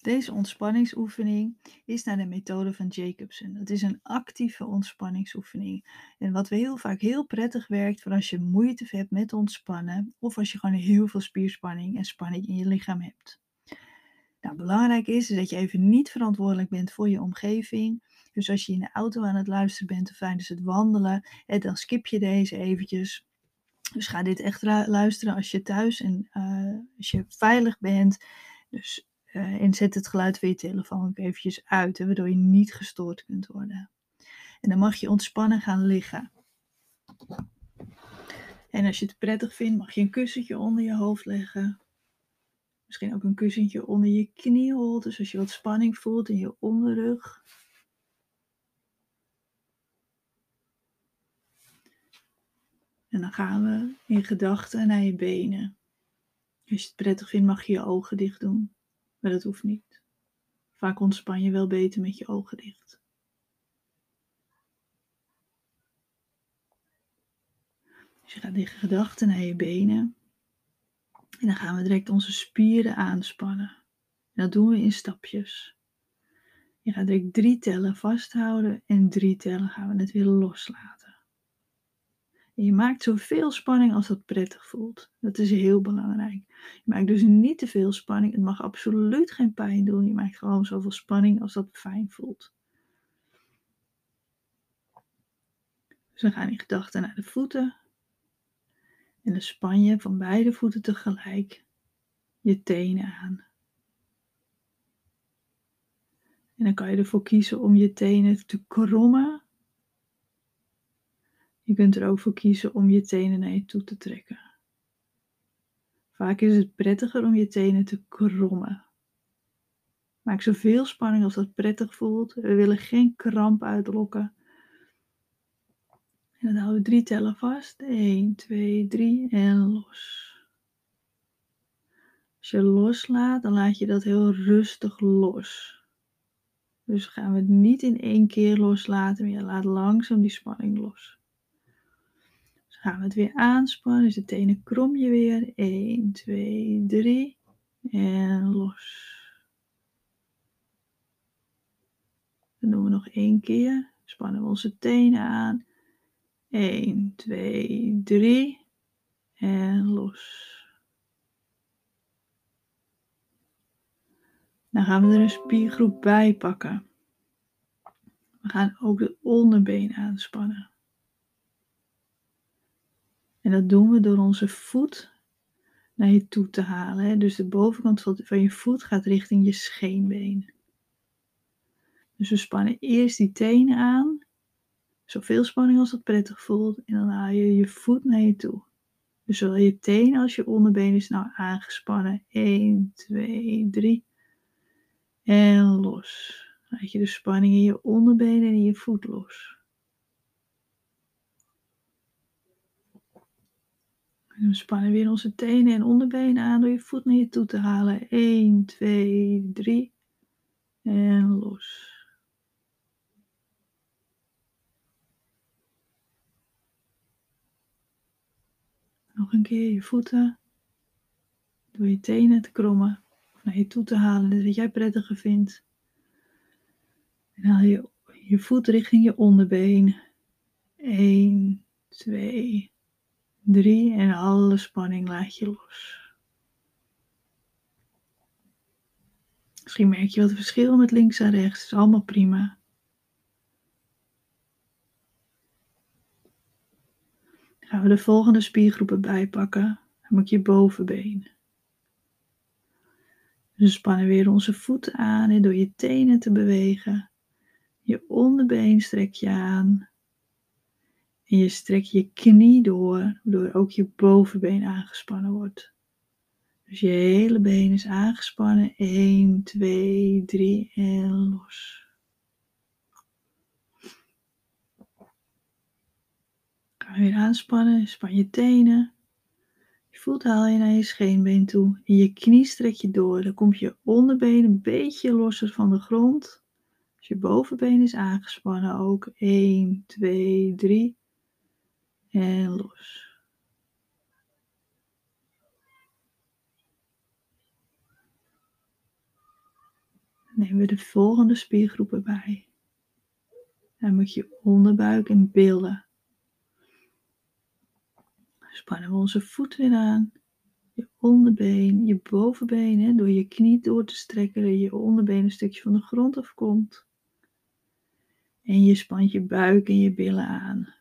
Deze ontspanningsoefening is naar de methode van Jacobson. Het is een actieve ontspanningsoefening. En wat heel vaak heel prettig werkt voor als je moeite hebt met ontspannen of als je gewoon heel veel spierspanning en spanning in je lichaam hebt. Nou, belangrijk is, is dat je even niet verantwoordelijk bent voor je omgeving. Dus als je in de auto aan het luisteren bent of tijdens het wandelen, dan skip je deze eventjes. Dus ga dit echt luisteren als je thuis en uh, als je veilig bent. Dus uh, en zet het geluid van je telefoon ook eventjes uit, waardoor je niet gestoord kunt worden. En dan mag je ontspannen gaan liggen. En als je het prettig vindt, mag je een kussentje onder je hoofd leggen. Misschien ook een kussentje onder je kniehol, dus als je wat spanning voelt in je onderrug. En dan gaan we in gedachten naar je benen. Als je het prettig vindt, mag je je ogen dicht doen. Maar dat hoeft niet. Vaak ontspan je wel beter met je ogen dicht. Dus je gaat in gedachten naar je benen. En dan gaan we direct onze spieren aanspannen. En dat doen we in stapjes. Je gaat direct drie tellen vasthouden en drie tellen gaan we het weer loslaten je maakt zoveel spanning als dat prettig voelt. Dat is heel belangrijk. Je maakt dus niet te veel spanning. Het mag absoluut geen pijn doen. Je maakt gewoon zoveel spanning als dat fijn voelt. Dus we gaan in gedachten naar de voeten. En dan span je van beide voeten tegelijk je tenen aan. En dan kan je ervoor kiezen om je tenen te krommen je kunt er ook voor kiezen om je tenen naar je toe te trekken. Vaak is het prettiger om je tenen te krommen. Maak zoveel spanning als dat prettig voelt. We willen geen kramp uitlokken. En dan houden we drie tellen vast. 1, 2, 3 en los. Als je loslaat, dan laat je dat heel rustig los. Dus gaan we het niet in één keer loslaten, maar je laat langzaam die spanning los gaan we het weer aanspannen. Dus de tenen krom je weer. 1, 2, 3. En los. Dan doen we nog één keer. Spannen we onze tenen aan. 1, 2, 3. En los. Dan gaan we er een spiergroep bij pakken. We gaan ook de onderbeen aanspannen. En dat doen we door onze voet naar je toe te halen. Dus de bovenkant van je voet gaat richting je scheenbeen. Dus we spannen eerst die tenen aan. Zoveel spanning als dat prettig voelt. En dan haal je je voet naar je toe. Dus zowel je tenen als je onderbeen is nou aangespannen. 1, 2, 3. En los. Laat je de spanning in je onderbenen en in je voet los. En we spannen weer onze tenen en onderbenen aan door je voet naar je toe te halen. 1, 2, 3 en los. Nog een keer je voeten door je tenen te krommen naar je toe te halen, dat jij prettiger vindt. En haal je je voet richting je onderbeen. 1, 2, Drie en alle spanning laat je los. Misschien merk je wat verschil met links en rechts. Is allemaal prima. gaan we de volgende spiergroepen bijpakken. Dan moet je bovenbeen. We spannen weer onze voeten aan en door je tenen te bewegen. Je onderbeen strek je aan. En je strekt je knie door, waardoor ook je bovenbeen aangespannen wordt. Dus je hele been is aangespannen. 1, 2, 3 en los. Ga weer aanspannen. Span je tenen. Je voet haal je naar je scheenbeen toe. En je knie strek je door. Dan komt je onderbeen een beetje losser van de grond. Dus je bovenbeen is aangespannen ook. 1, 2, 3 en los. nemen we de volgende spiergroepen bij. Dan moet je onderbuik en billen. Spannen we onze voet weer aan. Je onderbeen, je bovenbeen, hè, door je knie door te strekken, dat je onderbeen een stukje van de grond afkomt. En je spant je buik en je billen aan.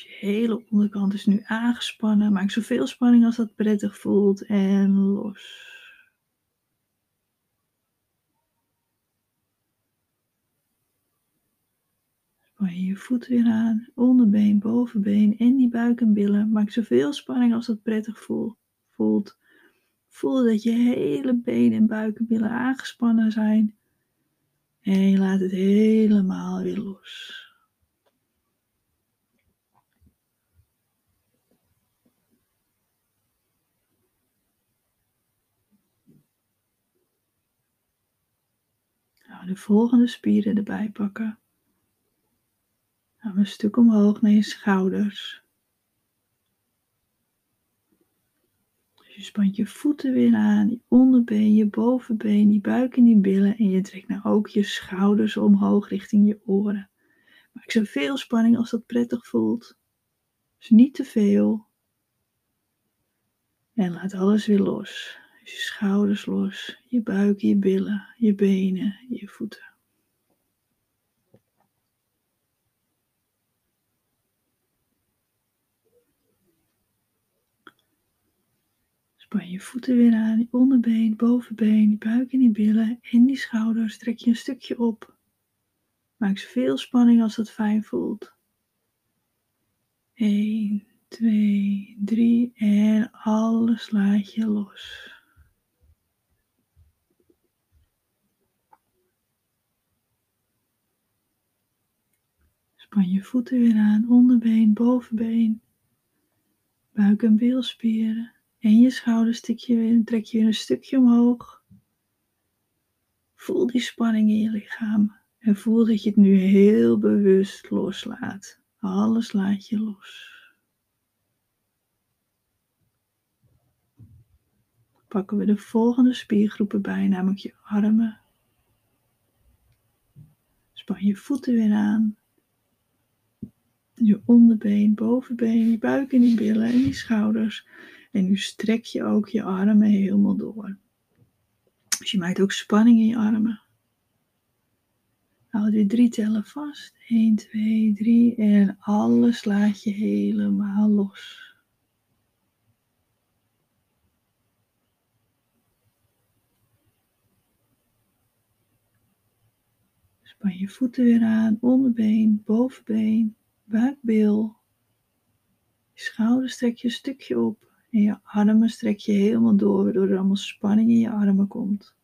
Je hele onderkant is nu aangespannen. Maak zoveel spanning als dat prettig voelt en los. Span je voet weer aan, onderbeen, bovenbeen en die buik en billen. Maak zoveel spanning als dat prettig voelt. Voel dat je hele benen en buik en billen aangespannen zijn. En je laat het helemaal weer los. Nou, de volgende spieren erbij pakken. Nou, een stuk omhoog naar je schouders. Dus je spant je voeten weer aan, je onderbeen, je bovenbeen, die buik en die billen. En je trekt nou ook je schouders omhoog richting je oren. Maak zoveel spanning als dat prettig voelt. Dus niet te veel. En laat alles weer los. Dus je schouders los, je buik, je billen, je benen, je voeten. Span je voeten weer aan, die onderbeen, bovenbeen, die buik en die billen en die schouders. Trek je een stukje op. Maak zoveel spanning als dat fijn voelt. 1, 2, 3 en alles laat je los. Span je voeten weer aan, onderbeen, bovenbeen, buik- en bilspieren. En je schouders trek je weer een stukje omhoog. Voel die spanning in je lichaam. En voel dat je het nu heel bewust loslaat. Alles laat je los. Pakken we de volgende spiergroepen bij, namelijk je armen. Span je voeten weer aan. Je onderbeen, bovenbeen, je buik en die billen en die schouders. En nu strek je ook je armen helemaal door. Dus je maakt ook spanning in je armen. Houd weer drie tellen vast. 1, 2, 3 en alles laat je helemaal los. Span je voeten weer aan, onderbeen, bovenbeen, buikbil. Je schouders trek je een stukje op. En je armen strek je helemaal door, waardoor er allemaal spanning in je armen komt.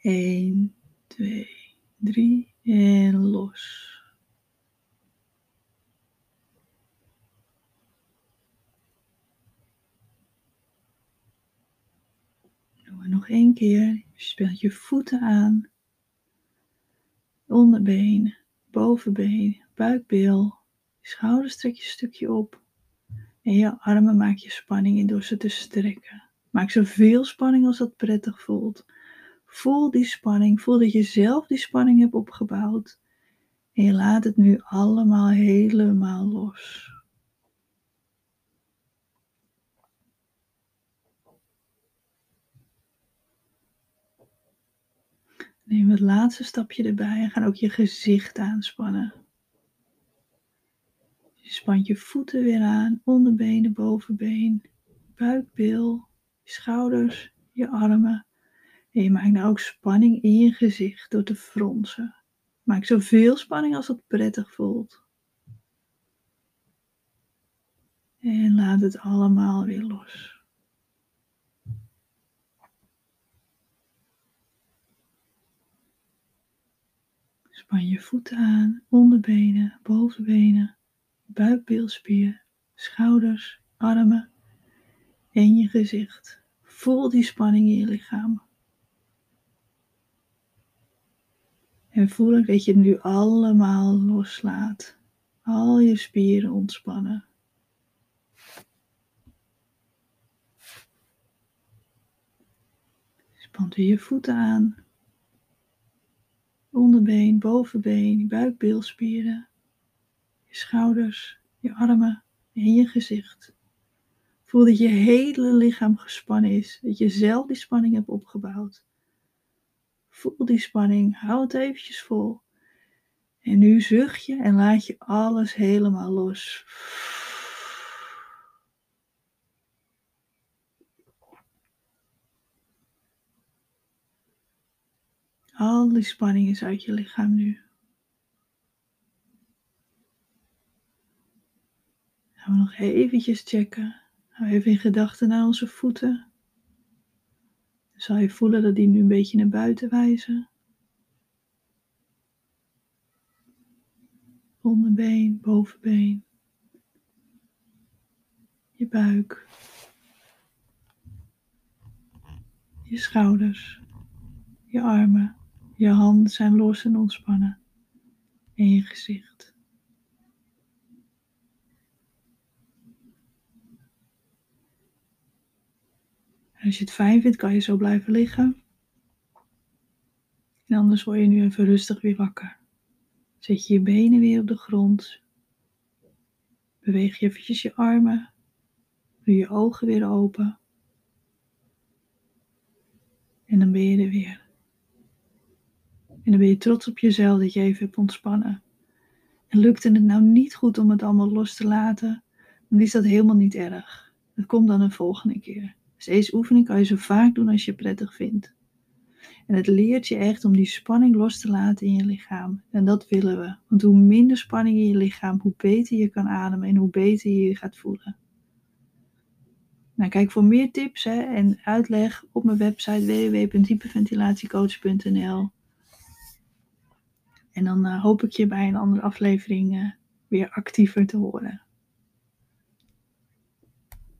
1, 2, 3 en los. Doen we nog één keer. Je speelt je voeten aan. Onderbeen, bovenbeen, buikbil. schouders trek je een stukje op. En je armen maak je spanning in door ze te strekken. Maak zoveel spanning als dat prettig voelt. Voel die spanning. Voel dat je zelf die spanning hebt opgebouwd. En je laat het nu allemaal helemaal los. Neem het laatste stapje erbij en ga ook je gezicht aanspannen. Je spant je voeten weer aan, onderbenen, bovenbeen, buikbil, je schouders, je armen. En je maakt nou ook spanning in je gezicht door te fronsen. Maak zoveel spanning als het prettig voelt. En laat het allemaal weer los. Span je voeten aan, onderbenen, bovenbenen buikbeelspier, schouders, armen en je gezicht. Voel die spanning in je lichaam. En voel ook dat je het nu allemaal loslaat. Al je spieren ontspannen. Spant weer je voeten aan. Onderbeen, bovenbeen, je buikbeelspieren, je schouders, je armen en je gezicht. Voel dat je hele lichaam gespannen is, dat je zelf die spanning hebt opgebouwd. Voel die spanning, hou het eventjes vol. En nu zucht je en laat je alles helemaal los. Al die spanning is uit je lichaam nu. Gaan we nog eventjes checken. Hou even in gedachten naar onze voeten. Zal je voelen dat die nu een beetje naar buiten wijzen. Onderbeen, bovenbeen. Je buik. Je schouders. Je armen. Je handen zijn los en ontspannen. En je gezicht. Als je het fijn vindt, kan je zo blijven liggen. En anders word je nu even rustig weer wakker. Zet je je benen weer op de grond. Beweeg je eventjes je armen. Doe je ogen weer open. En dan ben je er weer. En dan ben je trots op jezelf dat je even hebt ontspannen. En lukte het nou niet goed om het allemaal los te laten, dan is dat helemaal niet erg. Dat komt dan een volgende keer. Dus oefening kan je zo vaak doen als je prettig vindt. En het leert je echt om die spanning los te laten in je lichaam. En dat willen we. Want hoe minder spanning in je lichaam, hoe beter je kan ademen en hoe beter je je gaat voelen. Nou, kijk voor meer tips hè, en uitleg op mijn website www.hyperventilatiecoach.nl. En dan uh, hoop ik je bij een andere aflevering uh, weer actiever te horen.